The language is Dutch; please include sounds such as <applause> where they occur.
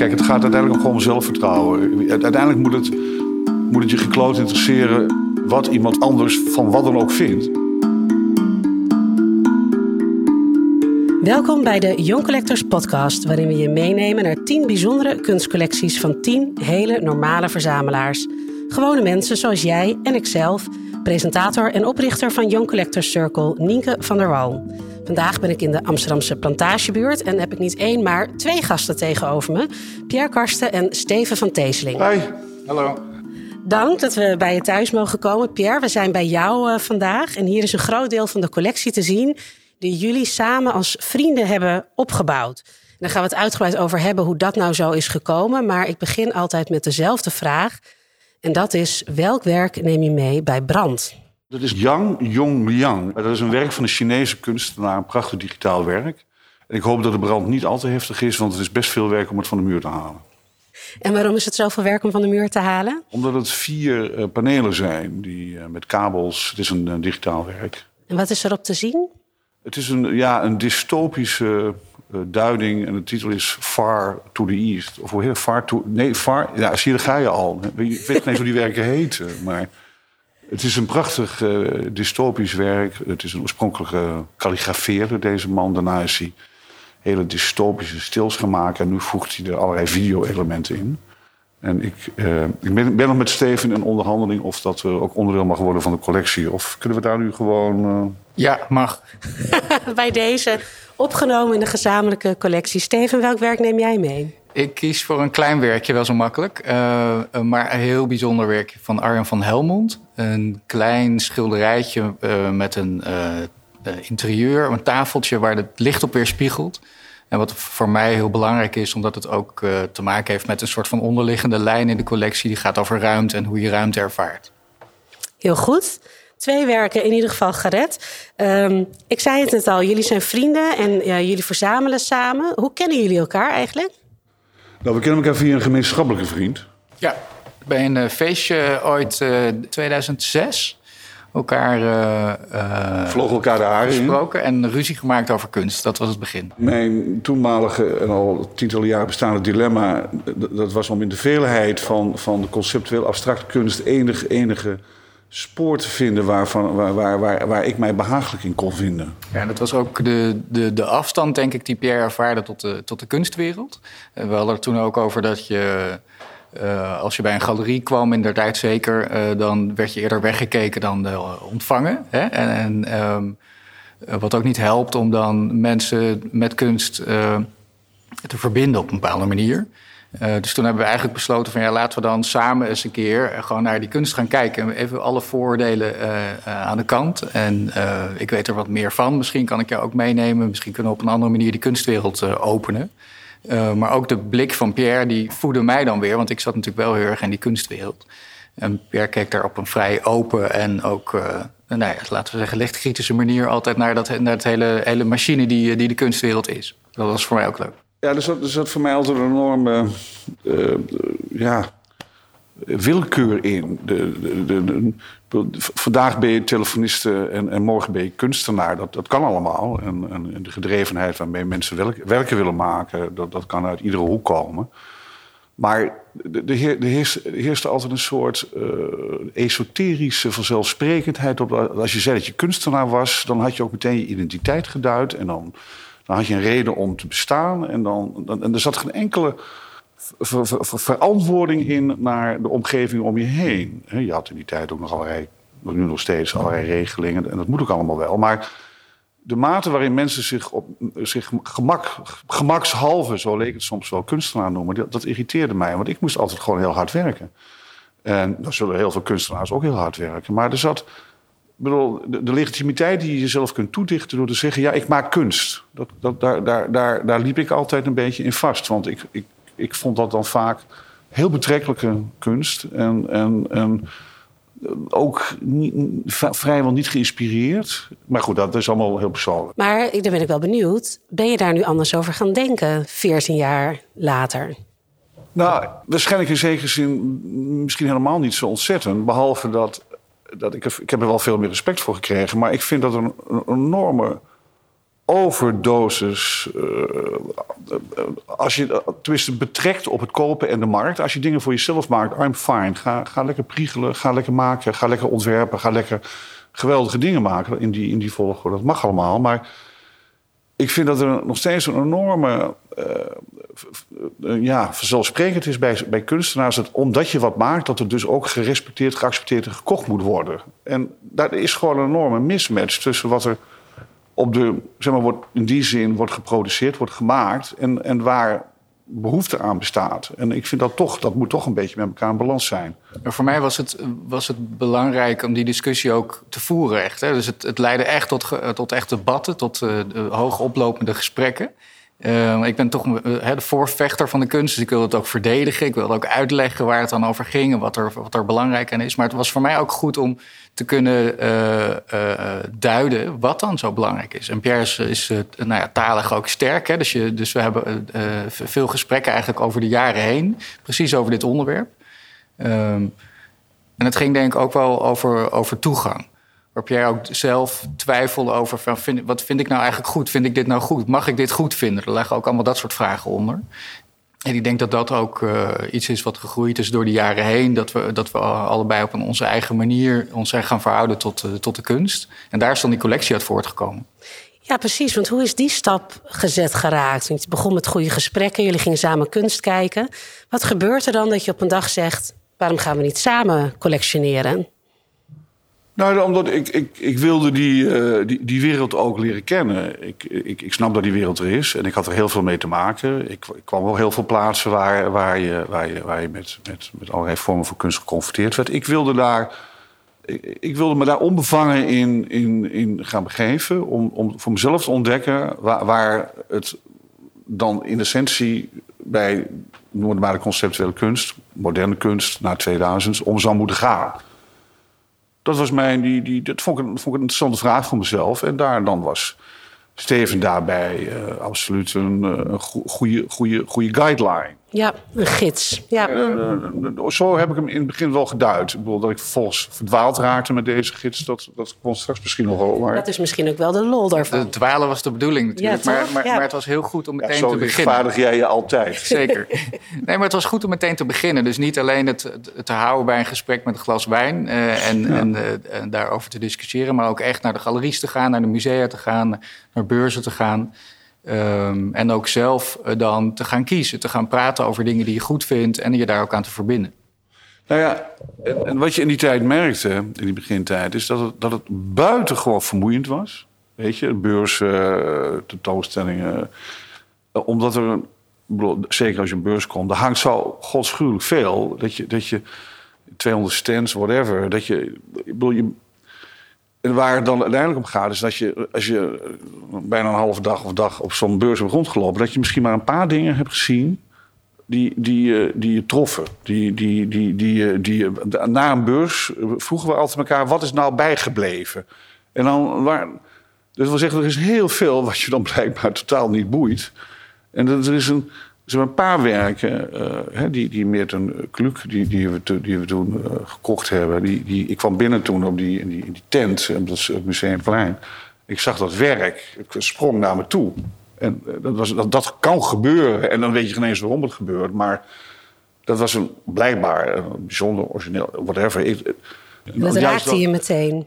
Kijk, het gaat uiteindelijk ook om zelfvertrouwen. Uiteindelijk moet het, moet het je gekloot interesseren wat iemand anders van wat dan ook vindt. Welkom bij de Young Collectors podcast, waarin we je meenemen naar 10 bijzondere kunstcollecties van 10 hele normale verzamelaars. Gewone mensen zoals jij en ikzelf, presentator en oprichter van Young Collectors Circle, Nienke van der Wal. Vandaag ben ik in de Amsterdamse Plantagebuurt en heb ik niet één, maar twee gasten tegenover me. Pierre Karsten en Steven van Teeseling. Hi. Hallo. Dank dat we bij je thuis mogen komen. Pierre, we zijn bij jou uh, vandaag en hier is een groot deel van de collectie te zien die jullie samen als vrienden hebben opgebouwd. En daar gaan we het uitgebreid over hebben hoe dat nou zo is gekomen. Maar ik begin altijd met dezelfde vraag. En dat is, welk werk neem je mee bij Brand? Dat is Yang Yong Liang. Dat is een werk van een Chinese kunstenaar, een prachtig digitaal werk. En ik hoop dat de brand niet al te heftig is, want het is best veel werk om het van de muur te halen. En waarom is het zoveel werk om van de muur te halen? Omdat het vier uh, panelen zijn die, uh, met kabels. Het is een uh, digitaal werk. En wat is erop te zien? Het is een, ja, een dystopische duiding en de titel is Far to the East. Of hoe heet? Far to... Nee, Far... Ja, zie je, daar ga je al. Ik weet niet eens hoe die werken <laughs> heten, maar... Het is een prachtig uh, dystopisch werk. Het is een oorspronkelijke kalligrafeerde, deze man. Daarna is hij hele dystopische stils gemaakt. En nu voegt hij er allerlei video-elementen in. En ik, uh, ik ben, ben, nog met Steven in onderhandeling of dat uh, ook onderdeel mag worden van de collectie. Of kunnen we daar nu gewoon. Ja, mag. <laughs> Bij deze opgenomen in de gezamenlijke collectie. Steven, welk werk neem jij mee? Ik kies voor een klein werkje, wel zo makkelijk. Uh, maar een heel bijzonder werkje van Arjan van Helmond. Een klein schilderijtje uh, met een interieur, een tafeltje waar het licht op weer spiegelt. En wat voor mij heel belangrijk is, omdat het ook te maken heeft met een soort van onderliggende lijn in de collectie. Die gaat over ruimte en hoe je ruimte ervaart. Heel goed. Twee werken in ieder geval gered. Um, ik zei het net al, jullie zijn vrienden en jullie verzamelen samen. Hoe kennen jullie elkaar eigenlijk? Nou, we kennen elkaar via een gemeenschappelijke vriend. Ja, bij een uh, feestje ooit uh, 2006 elkaar uh, vlogen elkaar de haren gesproken en ruzie gemaakt over kunst. Dat was het begin. Mijn toenmalige en al tientallen jaren bestaande dilemma... dat was om in de veelheid van, van de conceptueel abstracte kunst... enige, enige spoor te vinden waarvan, waar, waar, waar, waar ik mij behagelijk in kon vinden. Ja, dat was ook de, de, de afstand, denk ik, die Pierre ervaarde tot de, tot de kunstwereld. We hadden er toen ook over dat je, uh, als je bij een galerie kwam, in der tijd zeker, uh, dan werd je eerder weggekeken dan ontvangen. Hè? En, en um, wat ook niet helpt om dan mensen met kunst te verbinden op een bepaalde manier. Uh, dus toen hebben we eigenlijk besloten van ja, laten we dan samen eens een keer gewoon naar die kunst gaan kijken. Even alle vooroordelen uh, uh, aan de kant. En ik weet er wat meer van. Misschien kan ik jou ook meenemen. Misschien kunnen we op een andere manier die kunstwereld openen. maar ook de blik van Pierre, die voedde mij dan weer. Want ik zat natuurlijk wel heel erg in die kunstwereld. En Pierre keek daar op een vrij open en ook, nou ja, laten we zeggen, licht kritische manier altijd naar, dat, naar het hele, hele machine die, die de kunstwereld is. Dat was voor mij ook leuk. Ja, er zat, er voor mij altijd een enorme uh, ja, willekeur in. De, de, vandaag ben je telefoniste en, en, morgen ben je kunstenaar. Dat, dat kan allemaal. En, en de gedrevenheid waarmee mensen werk, werken willen maken, dat, dat kan uit iedere hoek komen. Maar er heerst, heerste altijd een soort uh, esoterische vanzelfsprekendheid. Op, als je zei dat je kunstenaar was, dan had je ook meteen je identiteit geduid. En dan dan had je een reden om te bestaan. En, dan, en er zat geen enkele ver, ver, ver, verantwoording in naar de omgeving om je heen. Je had in die tijd ook nog allerlei, nu nog steeds allerlei regelingen. En dat moet ook allemaal wel. Maar de mate waarin mensen zich, op, zich gemak, gemakshalve, zo leek het soms wel, kunstenaar noemen, dat, dat irriteerde mij. Want ik moest altijd gewoon heel hard werken. En dan zullen heel veel kunstenaars ook heel hard werken. Maar er zat bedoel, de, de, legitimiteit die je jezelf kunt toedichten door te zeggen: ja, ik maak kunst. Dat, dat, daar, daar, daar, daar liep ik altijd een beetje in vast. Want ik, ik, ik vond dat dan vaak heel betrekkelijke kunst. En, en, en ook niet, vrijwel niet geïnspireerd. Maar goed, dat is allemaal heel persoonlijk. Maar dan ben ik wel benieuwd. Ben je daar nu anders over gaan denken, 14 jaar later? Nou, waarschijnlijk in zekere zin misschien helemaal niet zo ontzettend. Behalve dat dat ik, ik heb er wel veel meer respect voor gekregen. Maar ik vind dat een, een enorme overdosis. Uh, als je tenminste betrekt op het kopen en de markt. Als je dingen voor jezelf maakt, I'm fine. Ga, ga lekker priegelen, ga lekker maken, ga lekker ontwerpen, ga lekker geweldige dingen maken in die, in die volgorde. Dat mag allemaal. Maar ik vind dat er nog steeds een enorme uh, ja, vanzelfsprekend is bij, bij kunstenaars dat omdat je wat maakt, dat het dus ook gerespecteerd, geaccepteerd en gekocht moet worden. En daar is gewoon een enorme mismatch tussen wat er op de, zeg maar, wordt, in die zin wordt geproduceerd, wordt gemaakt en, en waar behoefte aan bestaat. En ik vind dat toch, dat moet toch een beetje met elkaar in balans zijn. voor mij was het, was het belangrijk om die discussie ook te voeren. Echt, hè? Dus het, leidde echt tot, tot echt debatten, tot uh, oplopende gesprekken. Uh, ik ben toch uh, de voorvechter van de kunst, dus ik wil het ook verdedigen. Ik wil ook uitleggen waar het dan over ging en wat er, wat er belangrijk aan is. Maar het was voor mij ook goed om te kunnen uh, duiden wat dan zo belangrijk is. En Pierre is, nou ja, talig ook sterk. Hè? Dus, je, dus we hebben veel gesprekken eigenlijk over de jaren heen, precies over dit onderwerp. Um, en het ging denk ik ook wel over, over toegang. Waar Pierre ook zelf twijfelde over: van, wat vind ik nou eigenlijk goed? Vind ik dit nou goed? Mag ik dit goed vinden? Er leggen ook allemaal dat soort vragen onder. En ik denk dat dat ook uh, iets is wat gegroeid is door de jaren heen. Dat we, dat we allebei op een, onze eigen manier ons zijn gaan verhouden tot, uh, tot de kunst. En daar is dan die collectie uit voortgekomen. Ja, precies. Want hoe is die stap gezet geraakt? Want je begon met goede gesprekken, jullie gingen samen kunst kijken. Wat gebeurt er dan dat je op een dag zegt: waarom gaan we niet samen collectioneren? Nou, omdat ik, ik, ik wilde die, uh, die, die wereld ook leren kennen. Ik, ik, ik snap dat die wereld er is en ik had er heel veel mee te maken. Ik, ik kwam wel heel veel plaatsen waar, waar je, waar je, waar je met, met, met allerlei vormen van kunst geconfronteerd werd. Ik wilde, daar, ik, wilde me daar onbevangen in, in, in gaan begeven. Om, om voor mezelf te ontdekken waar, waar het dan in essentie bij normale conceptuele kunst, moderne kunst na 2000, om zou moeten gaan dat was mijn, die, die, dat vond ik, een interessante vraag voor mezelf. En daar dan was Steven daarbij uh, absoluut een, uh, een goede, goede, goede guideline. Ja, een gids. Ja. Uh, zo heb ik hem in het begin wel geduid. Ik bedoel, dat ik vervolgens verdwaald raakte met deze gids, dat, dat komt straks misschien nog wel. Maar... Dat is misschien ook wel de lol daarvan. De dwalen was de bedoeling natuurlijk. Ja, maar, maar, ja. maar, het was heel goed om meteen ja, te beginnen. Zo jij je altijd. Zeker. <laughs> Nee, maar het was goed om meteen te beginnen. Dus niet alleen het, het te houden bij een gesprek met een glas wijn uh, en, en, uh, en daarover te discussiëren, maar ook echt naar de galeries te gaan, naar de musea te gaan, naar beurzen te gaan. Um, en ook zelf uh, dan te gaan kiezen, te gaan praten over dingen die je goed vindt en je daar ook aan te verbinden. Nou ja, en, wat je in die tijd merkte, in die begintijd, is dat het, dat het buitengewoon vermoeiend was. Weet je, beurs, uh, tentoonstellingen. Uh, omdat er, zeker als je een beurs komt, daar hangt zo godschuwelijk veel. Dat je, dat je 200 stands, whatever, dat je, ik bedoel, je en waar het dan uiteindelijk om gaat, is dat je, als je bijna een halve dag of dag op zo'n beurs hebt rondgelopen, dat je misschien maar een paar dingen hebt gezien die, die, die je troffen. Die, die, die, die, die, na een beurs vroegen we altijd elkaar: wat is nou bijgebleven? En dan waar. Dus wil zeggen, er is heel veel wat je dan blijkbaar totaal niet boeit. En er is een, er zijn een paar werken, uh, die, die Meerten Kluk, die, die, we, die we toen uh, gekocht hebben. Die, die, ik kwam binnen toen op die, in, die, in die tent, op het Museumplein. Ik zag dat werk, ik sprong naar me toe. En uh, dat, was, dat, dat kan gebeuren. En dan weet je geen eens waarom het gebeurt. Maar dat was een, blijkbaar een bijzonder origineel, whatever. Ik, dat raakte je meteen.